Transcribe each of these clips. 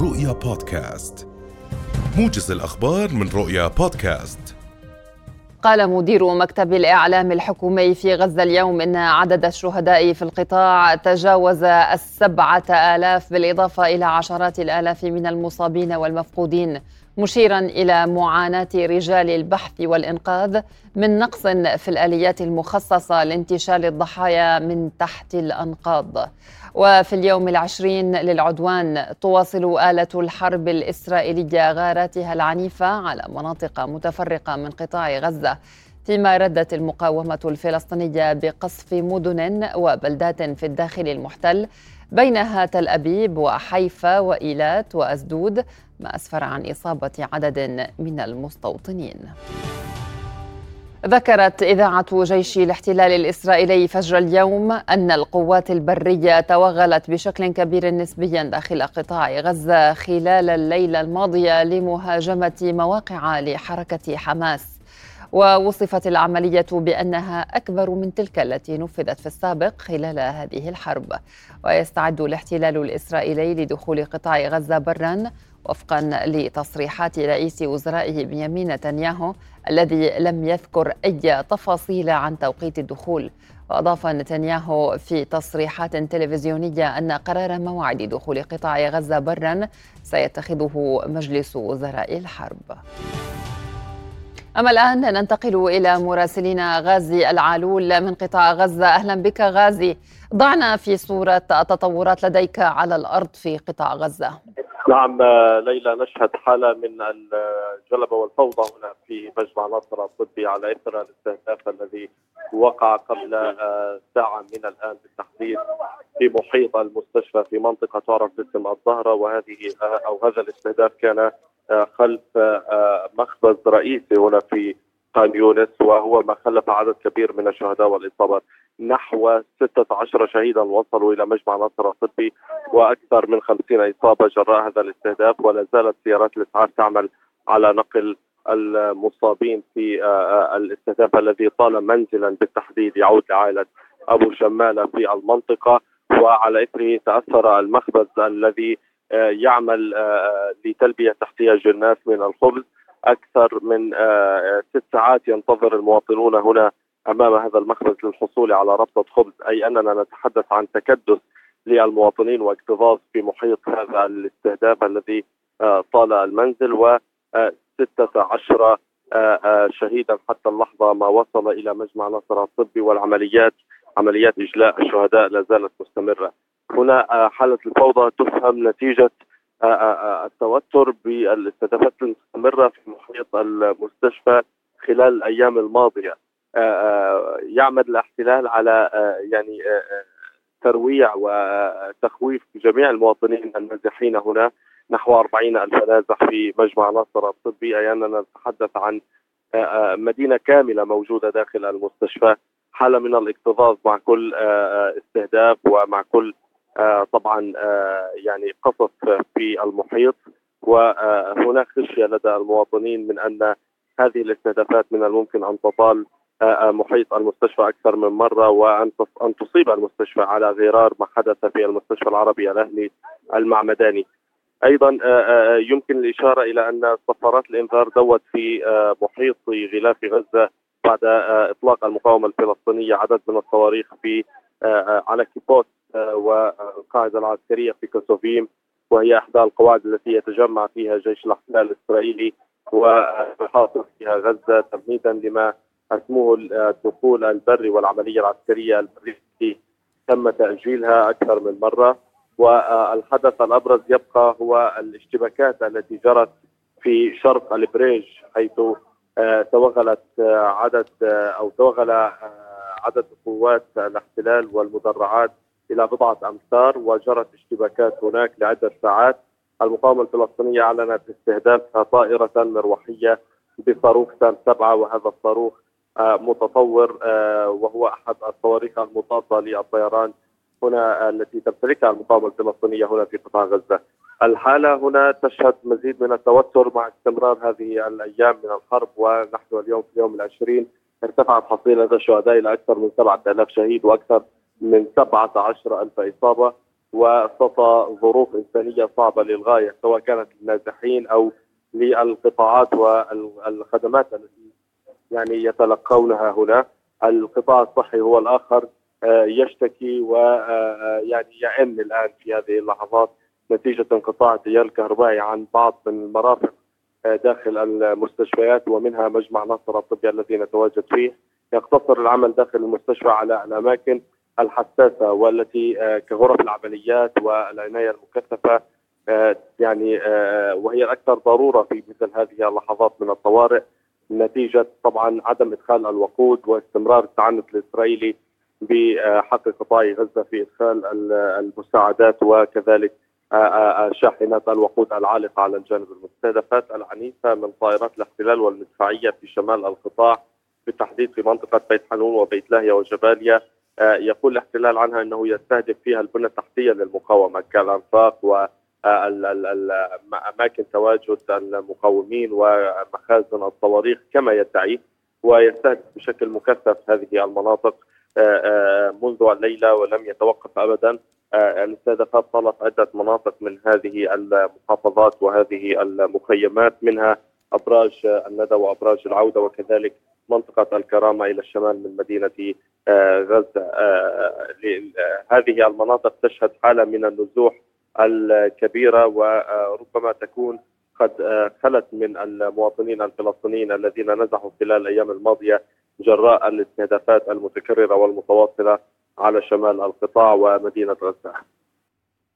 رؤيا بودكاست. موجز الأخبار من رؤيا بودكاست. قال مدير مكتب الإعلام الحكومي في غزة اليوم إن عدد الشهداء في القطاع تجاوز السبعة آلاف بالإضافة إلى عشرات الآلاف من المصابين والمفقودين مشيرا إلى معاناة رجال البحث والإنقاذ من نقص في الآليات المخصصة لانتشال الضحايا من تحت الأنقاض. وفي اليوم العشرين للعدوان تواصل آلة الحرب الإسرائيلية غاراتها العنيفة على مناطق متفرقة من قطاع غزة. فيما ردت المقاومة الفلسطينية بقصف مدن وبلدات في الداخل المحتل بينها تل أبيب وحيفا وإيلات وأسدود ما أسفر عن إصابة عدد من المستوطنين. ذكرت إذاعة جيش الاحتلال الإسرائيلي فجر اليوم أن القوات البرية توغلت بشكل كبير نسبيا داخل قطاع غزة خلال الليلة الماضية لمهاجمة مواقع لحركة حماس. ووصفت العملية بأنها أكبر من تلك التي نفذت في السابق خلال هذه الحرب. ويستعد الاحتلال الإسرائيلي لدخول قطاع غزة برا وفقا لتصريحات رئيس وزرائه بنيامين نتنياهو الذي لم يذكر أي تفاصيل عن توقيت الدخول. وأضاف نتنياهو في تصريحات تلفزيونية أن قرار موعد دخول قطاع غزة برا سيتخذه مجلس وزراء الحرب. أما الآن ننتقل إلى مراسلنا غازي العالول من قطاع غزة. أهلا بك غازي. ضعنا في صورة التطورات لديك على الأرض في قطاع غزة. نعم ليلى نشهد حالة من الجلبة والفوضى هنا في مجمع نصر الطبي على إثر الاستهداف الذي وقع قبل ساعة من الآن بالتحديد في محيط المستشفى في منطقة تعرف باسم الظهرة وهذه أو هذا الاستهداف كان خلف مخبز رئيسي هنا في خان يونس وهو ما خلف عدد كبير من الشهداء والإصابات نحو 16 شهيدا وصلوا إلى مجمع نصر الطبي وأكثر من 50 إصابة جراء هذا الاستهداف ولا زالت سيارات الإسعاف تعمل على نقل المصابين في الاستهداف الذي طال منزلا بالتحديد يعود لعائلة أبو شماله في المنطقة وعلى إثره تأثر المخبز الذي آه، يعمل آه، لتلبية احتياج الناس من الخبز. أكثر من آه، ست ساعات ينتظر المواطنون هنا أمام هذا المخبز للحصول على ربطة خبز أي أننا نتحدث عن تكدس للمواطنين واكتظاظ في محيط هذا الاستهداف الذي طال المنزل و 16 شهيدا حتى اللحظة ما وصل إلى مجمع نصر الطبي والعمليات عمليات إجلاء الشهداء لا زالت مستمرة. هنا آه، حالة الفوضى تفهم نتيجة آه، آه، التوتر بالاستهدافات المستمرة في محيط المستشفى خلال الأيام الماضية. يعمد الاحتلال على يعني ترويع وتخويف جميع المواطنين النازحين هنا نحو 40 ألف نازح في مجمع ناصر الطبي. أي أننا نتحدث عن مدينة كاملة موجودة داخل المستشفى حالة من الاكتظاظ مع كل استهداف ومع كل آه، طبعا آه، يعني قصف في المحيط وهناك خشية لدى المواطنين من أن هذه الاستهدافات من الممكن أن تطال آه، محيط المستشفى أكثر من مرة وأن أن تصيب المستشفى على غرار ما حدث في المستشفى العربي الأهلي المعمداني. أيضا يمكن الإشارة إلى أن صفارات الإنذار دوت في محيط غلاف غزة بعد إطلاق المقاومة الفلسطينية عدد من الصواريخ في على كيبوتس والقاعدة العسكرية في كيسوفيم وهي إحدى القواعد التي يتجمع فيها جيش الاحتلال الإسرائيلي ويحاصر فيها غزة تمهيدا لما اسموه الدخول البري والعملية العسكرية البرية تم تأجيلها أكثر من مرة. والحدث الأبرز يبقى هو الاشتباكات التي جرت في شرق البريج حيث آه، توغلت آه، عدد آه، أو توغل عدد قوات الاحتلال والمدرعات إلى بضعة أمتار وجرت اشتباكات هناك لعدة ساعات المقاومة الفلسطينية أعلنت استهداف طائرة مروحية بصاروخ سام سبعة وهذا الصاروخ آه، متطور آه، وهو أحد الصواريخ المضاده للطيران هنا التي تمتلكها المقاومة الفلسطينية هنا في قطاع غزة. الحالة هنا تشهد مزيد من التوتر مع استمرار هذه الأيام من الحرب ونحن اليوم في اليوم العشرين ارتفعت حصيلة الشهداء إلى أكثر من 7000 شهيد وأكثر من 17 ألف إصابة وسط ظروف إنسانية صعبة للغاية سواء كانت للنازحين أو للقطاعات والخدمات التي يعني يتلقونها هنا. القطاع الصحي هو الآخر آه، يشتكي ويعني آه، يئن الآن في هذه اللحظات نتيجة انقطاع التيار الكهربائي عن بعض من المرافق آه، داخل المستشفيات ومنها مجمع نصر الطبي الذي نتواجد فيه. يقتصر العمل داخل المستشفى على الاماكن الحساسة والتي كغرف العمليات والعناية المكثفة يعني وهي الأكثر ضرورة في مثل هذه اللحظات من الطوارئ نتيجة طبعا عدم إدخال الوقود واستمرار التعنت الإسرائيلي بحق قطاع غزة في إدخال المساعدات وكذلك شاحنات الوقود العالقة على الجانب المستهدفات العنيفة من طائرات الاحتلال والمدفعية في شمال القطاع. بالتحديد في منطقة بيت حنون وبيت لاهيا وجباليا يقول الاحتلال عنها إنه يستهدف فيها البنى التحتية للمقاومة كالأنفاق و أماكن تواجد المقاومين ومخازن الصواريخ كما يدعي ويستهدف بشكل مكثف هذه المناطق منذ الليلة ولم يتوقف ابدا. الاستهدافات طالت عدة مناطق من هذه المحافظات وهذه المخيمات منها أبراج الندى وأبراج العودة وكذلك منطقة الكرامة إلى الشمال من مدينة غزة هذه المناطق تشهد حالة من النزوح الكبيرة وربما تكون قد خلت من المواطنين الفلسطينيين الذين نزحوا خلال الأيام الماضية جراء الاستهدافات المتكررة والمتواصلة على شمال القطاع ومدينة غزة.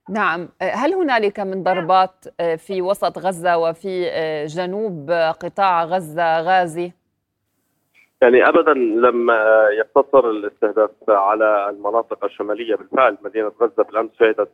نعم، هل هنالك من ضربات في وسط غزة وفي جنوب قطاع غزة غازي؟ يعني ابدا لم يقتصر الاستهداف على المناطق الشمالية بالفعل مدينة غزة بالأمس شهدت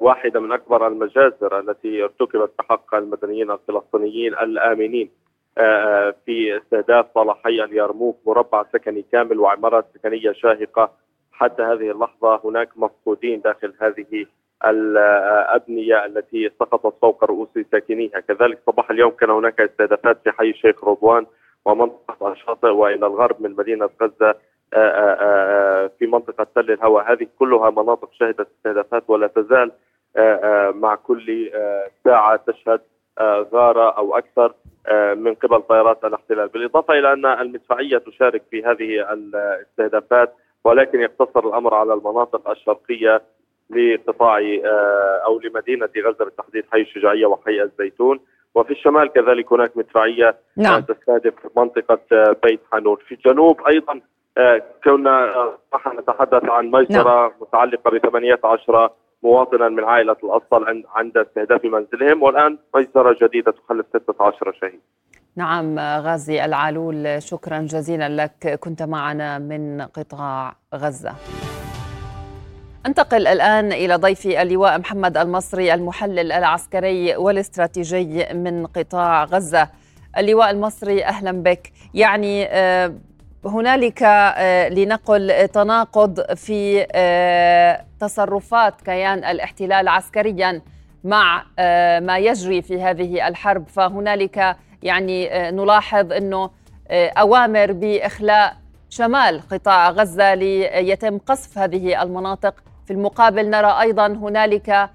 واحدة من أكبر المجازر التي ارتكبت بحق المدنيين الفلسطينيين الآمنين آه، آه، في استهداف صلاحي اليرموك مربع سكني كامل وعمارات سكنية شاهقة. حتى هذه اللحظة هناك مفقودين داخل هذه الأبنية التي سقطت فوق رؤوس ساكنيها، كذلك صباح اليوم كان هناك استهدافات في حي الشيخ رضوان ومنطقة الشاطئ وإلى الغرب من مدينة غزة آه، في منطقة تل الهوى، هذه كلها مناطق شهدت استهدافات ولا تزال مع كل ساعة تشهد غارة أو أكثر من قبل طائرات الاحتلال، بالإضافة إلى أن المدفعية تشارك في هذه الاستهدافات ولكن يقتصر الأمر على المناطق الشرقية لقطاع أو لمدينة غزة بالتحديد حي الشجاعية وحي الزيتون. وفي الشمال كذلك هناك مدفعية نعم. تستهدف منطقة بيت حانون في الجنوب أيضا كنا نتحدث عن مجزره نعم. متعلقة ب 18 مواطنا من عائلة الأصل عند استهداف منزلهم والآن مجزره جديدة تخلف 16 شهيد. نعم غازي العالول شكرا جزيلا لك كنت معنا من قطاع غزة. أنتقل الآن إلى ضيفي اللواء محمد المصري المحلل العسكري والاستراتيجي من قطاع غزة. اللواء المصري أهلا بك. يعني آه، هنالك آه، لنقل تناقض في آه، تصرفات كيان الاحتلال عسكريا مع ما يجري في هذه الحرب فهنالك يعني نلاحظ إنه أوامر بإخلاء شمال قطاع غزة ليتم قصف هذه المناطق في المقابل نرى أيضا هنالك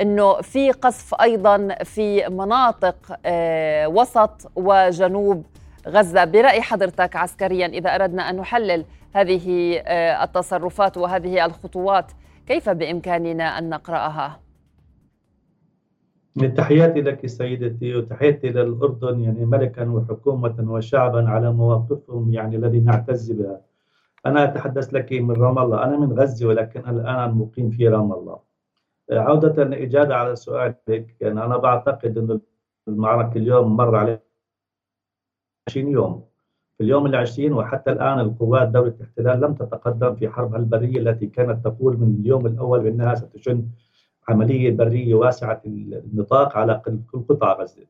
إنه في قصف أيضا في مناطق وسط وجنوب غزة برأي حضرتك عسكريا إذا أردنا أن نحلل هذه آه، التصرفات وهذه الخطوات كيف بإمكاننا أن نقرأها؟ تحياتي لك سيدتي وتحياتي للأردن يعني ملكا وحكومة وشعبا على مواقفهم يعني الذي نعتز بها. أنا أتحدث لك من رام الله. أنا من غزة ولكن الآن مقيم في رام الله. عودة إجابة على سؤالك يعني أنا بعتقد أن المعركة اليوم مر عليه 20 يوم. في اليوم العشرين وحتى الآن القوات دولة الاحتلال لم تتقدم في حربها البرية التي كانت تقول من اليوم الأول بأنها ستشن عملية برية واسعة النطاق على كل قطاع غزة.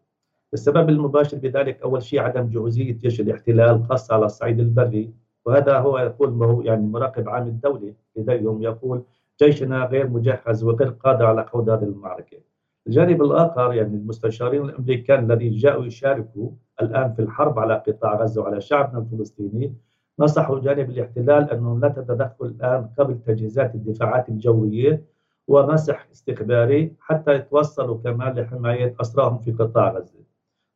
السبب المباشر بذلك أول شيء عدم جهوزية جيش الاحتلال خاصة على الصعيد البري وهذا هو يقول ما هو يعني مراقب عام الدولة لديهم يقول جيشنا غير مجهز وغير قادر على خوض هذه المعركة. الجانب الآخر يعني المستشارين الأمريكان الذين جاءوا يشاركوا الآن في الحرب على قطاع غزة وعلى شعبنا الفلسطيني نصحوا جانب الاحتلال أنه لا تتدخل الآن قبل تجهيزات الدفاعات الجوية ومسح استخباري حتى يتوصلوا كمان لحماية أسراهم في قطاع غزة.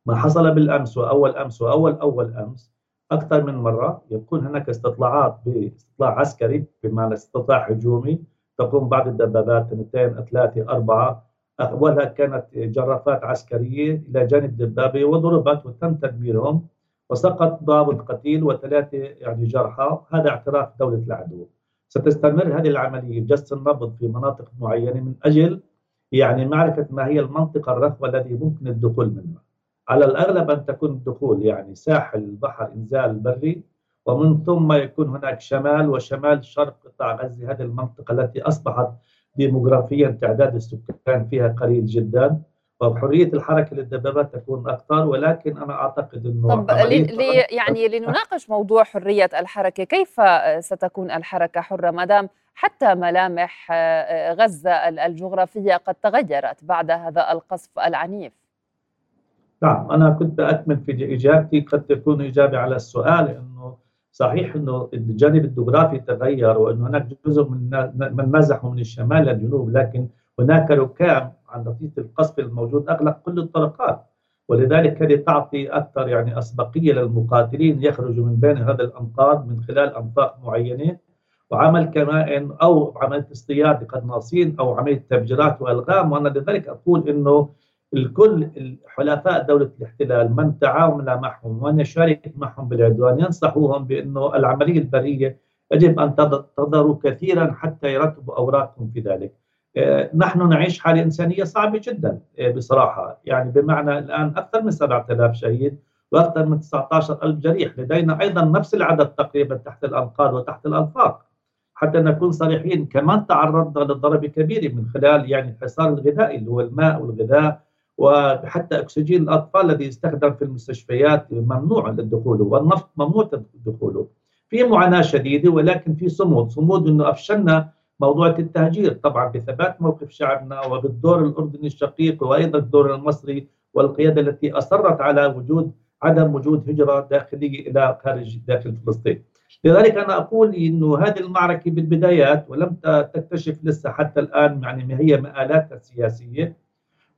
ما حصل بالأمس وأول أمس وأول أول أمس أكثر من مرة يكون هناك استطلاعات باستطلاع عسكري بمعنى استطلاع هجومي. تقوم بعض الدبابات اثنتين ثلاثة أربعة. أولها كانت جرافات عسكرية إلى جانب دبابة وضربت وتم تدميرهم. وسقط ضابط قتيل وثلاثة يعني جرحى. هذا اعتراف دولة العدو. ستستمر هذه العملية جس النبض في مناطق معينة من أجل يعني معرفة ما هي المنطقة الرخوة الذي ممكن الدخول منها. على الأغلب أن تكون الدخول يعني ساحل البحر إنزال بري ومن ثم يكون هناك شمال وشمال شرق قطاع غزة هذه المنطقة التي أصبحت ديموغرافيا تعداد السكان فيها قليل جدا. وحريه الحركة للدبابات تكون أكثر ولكن أنا أعتقد إنه طب لي يعني لنناقش موضوع حرية الحركة كيف ستكون الحركة حرة؟ ما دام حتى ملامح آه، غزة الجغرافية قد تغيرت بعد هذا القصف العنيف. نعم أنا كنت أكمل في إجابتي قد تكون إجابة على السؤال إنه صحيح إنه الجانب الجغرافي تغير وإنه هناك جزء من من نزحوا من الشمال للجنوب لكن هناك ركام عن نتيجه القصف الموجود أغلق كل الطرقات ولذلك هذه تعطي أكثر يعني أسبقية للمقاتلين يخرجوا من بين هذا الأنقاض من خلال أنفاق معينه وعمل كمان أو عملية اصطياد قناصين أو عملية تفجيرات وإلغام وأنا لذلك أقول إنه الكل حلفاء دولة الاحتلال من تعاون معهم ومن يشارك معهم بالعدوان ينصحوهم بأنه العملية البرية يجب أن تظهروا كثيرا حتى يرتبوا أوراقهم في ذلك. نحن نعيش حالة إنسانية صعبة جدا آه، بصراحة. يعني بمعنى الآن أكثر من 7000 شهيد وأكثر من 19000 جريح لدينا أيضا نفس العدد تقريبا تحت الأنقاض وتحت الأنفاق. حتى نكون صريحين كمان تعرضنا لضرب كبير من خلال يعني الحصار الغذائي اللي هو الماء والغذاء وحتى أكسجين الأطفال الذي يستخدم في المستشفيات ممنوع الدخول والنفط ممنوع دخوله في معاناة شديدة ولكن في صمود صمود إنه أفشلنا موضوع التهجير طبعا بثبات موقف شعبنا وبالدور الأردني الشقيق وأيضا الدور المصري والقيادة التي أصرت على وجود عدم وجود هجرة داخلية إلى خارج داخل فلسطين. لذلك أنا أقول إنه هذه المعركة بالبدايات ولم تكتشف لسه حتى الآن يعني ما هي مآلاتها السياسية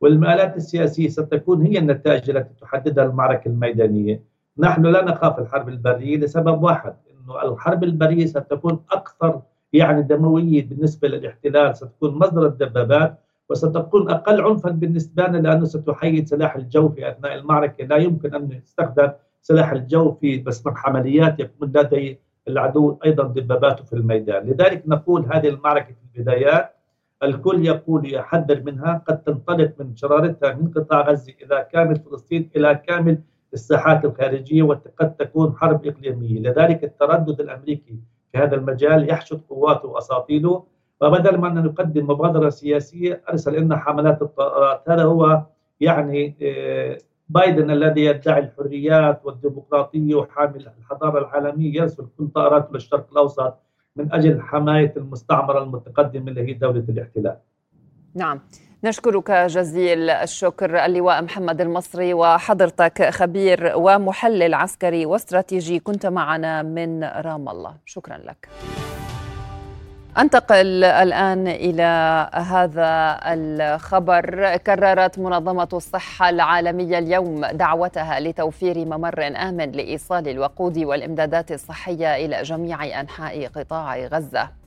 والمآلات السياسية ستكون هي النتائج التي تحددها المعركة الميدانية. نحن لا نخاف الحرب البرية لسبب واحد إنه الحرب البرية ستكون أكثر يعني دمويه بالنسبة للاحتلال ستكون مصدر الدبابات وستكون أقل عنفا بالنسبة لنا لأنه ستحيد سلاح الجو في أثناء المعركة. لا يمكن أن يستخدم سلاح الجو في بس حمليات يكون لدي العدو أيضا دباباته في الميدان. لذلك نقول هذه المعركة في البدايات الكل يقول يحذر منها قد تنطلق من شرارتها من قطاع غزة إلى كامل فلسطين إلى كامل الساحات الخارجية وقد تكون حرب إقليمية، لذلك التردد الأمريكي في هذا المجال يحشد قواته واساطيله وبدل ما أن نقدم مبادرة سياسية أرسل لنا حملات الطائرات، هذا هو يعني آه، بايدن الذي يدعي الحريات والديمقراطية وحامل الحضارة العالمية. يرسل كل طائراته للشرق الأوسط من أجل حماية المستعمرة المتقدمة اللي هي دولة الاحتلال. نعم. نشكرك جزيل الشكر اللواء محمد المصري وحضرتك خبير ومحلل عسكري واستراتيجي. كنت معنا من رام الله. شكرا لك. أنتقل الآن إلى هذا الخبر. كررت منظمة الصحة العالمية اليوم دعوتها لتوفير ممر آمن لإيصال الوقود والإمدادات الصحية إلى جميع أنحاء قطاع غزة.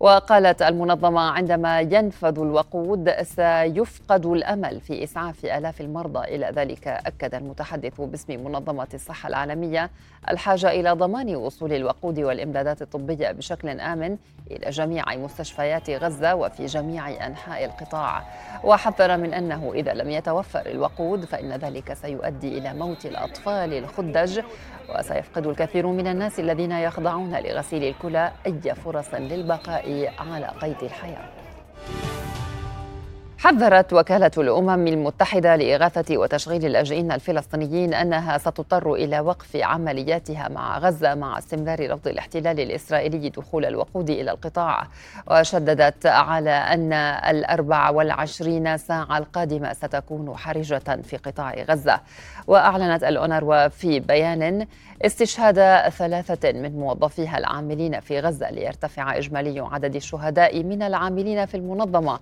وقالت المنظمة عندما ينفذ الوقود سيفقد الأمل في إسعاف آلاف المرضى. إلى ذلك أكد المتحدث باسم منظمة الصحة العالمية الحاجة إلى ضمان وصول الوقود والإمدادات الطبية بشكل آمن إلى جميع مستشفيات غزة وفي جميع أنحاء القطاع. وحذر من أنه إذا لم يتوفر الوقود فإن ذلك سيؤدي إلى موت الأطفال الخدج. وسيفقد الكثير من الناس الذين يخضعون لغسيل الكلى أي فرص للبقاء على قيد الحياة. حذرت وكالة الأمم المتحدة لإغاثة وتشغيل اللاجئين الفلسطينيين أنها ستضطر إلى وقف عملياتها مع غزة مع استمرار رفض الاحتلال الإسرائيلي دخول الوقود إلى القطاع. وشددت على أن الأربع والعشرين ساعة القادمة ستكون حرجة في قطاع غزة. وأعلنت الأونروا في بيان استشهاد ثلاثة من موظفيها العاملين في غزة ليرتفع إجمالي عدد الشهداء من العاملين في المنظمة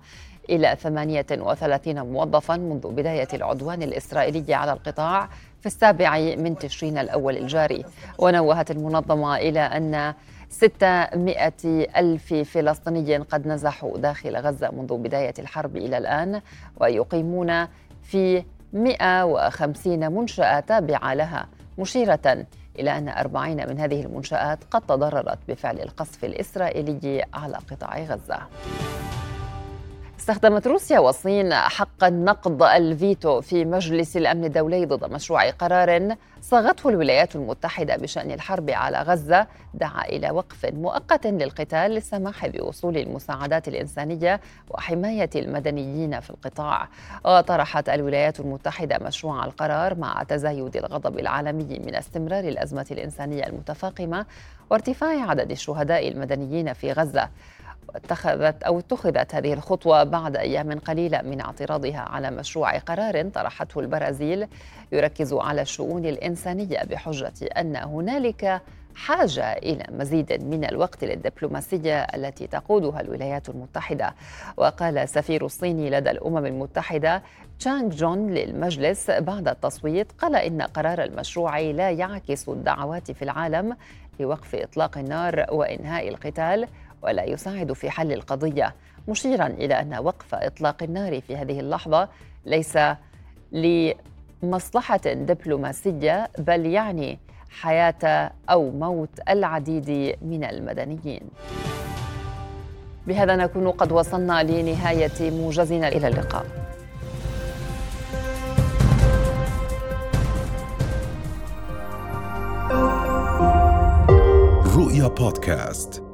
إلى 38 موظفا منذ بداية العدوان الإسرائيلي على القطاع في السابع من تشرين الأول الجاري ونوهت المنظمة إلى أن 600 ألف فلسطيني قد نزحوا داخل غزة منذ بداية الحرب إلى الآن ويقيمون في 150 منشأة تابعة لها مشيرة إلى أن 40 من هذه المنشآت قد تضررت بفعل القصف الإسرائيلي على قطاع غزة. استخدمت روسيا والصين حق النقض الفيتو في مجلس الأمن الدولي ضد مشروع قرار صاغته الولايات المتحدة بشأن الحرب على غزة دعا إلى وقف مؤقت للقتال للسماح بوصول المساعدات الإنسانية وحماية المدنيين في القطاع. وطرحت الولايات المتحدة مشروع القرار مع تزايد الغضب العالمي من استمرار الأزمة الإنسانية المتفاقمة وارتفاع عدد الشهداء المدنيين في غزة. اتخذت أو اتخذت هذه الخطوة بعد أيام قليلة من اعتراضها على مشروع قرار طرحته البرازيل يركز على الشؤون الإنسانية بحجة أن هنالك حاجة إلى مزيد من الوقت للدبلوماسية التي تقودها الولايات المتحدة. وقال السفير الصيني لدى الأمم المتحدة تشانغ جون للمجلس بعد التصويت قال إن قرار المشروع لا يعكس الدعوات في العالم لوقف إطلاق النار وإنهاء القتال. ولا يساعد في حل القضية مشيرا إلى أن وقف إطلاق النار في هذه اللحظة. ليس لمصلحة دبلوماسية بل يعني حياة أو موت العديد من المدنيين. بهذا نكون قد وصلنا لنهاية موجزنا. إلى اللقاء. رؤيا بودكاست.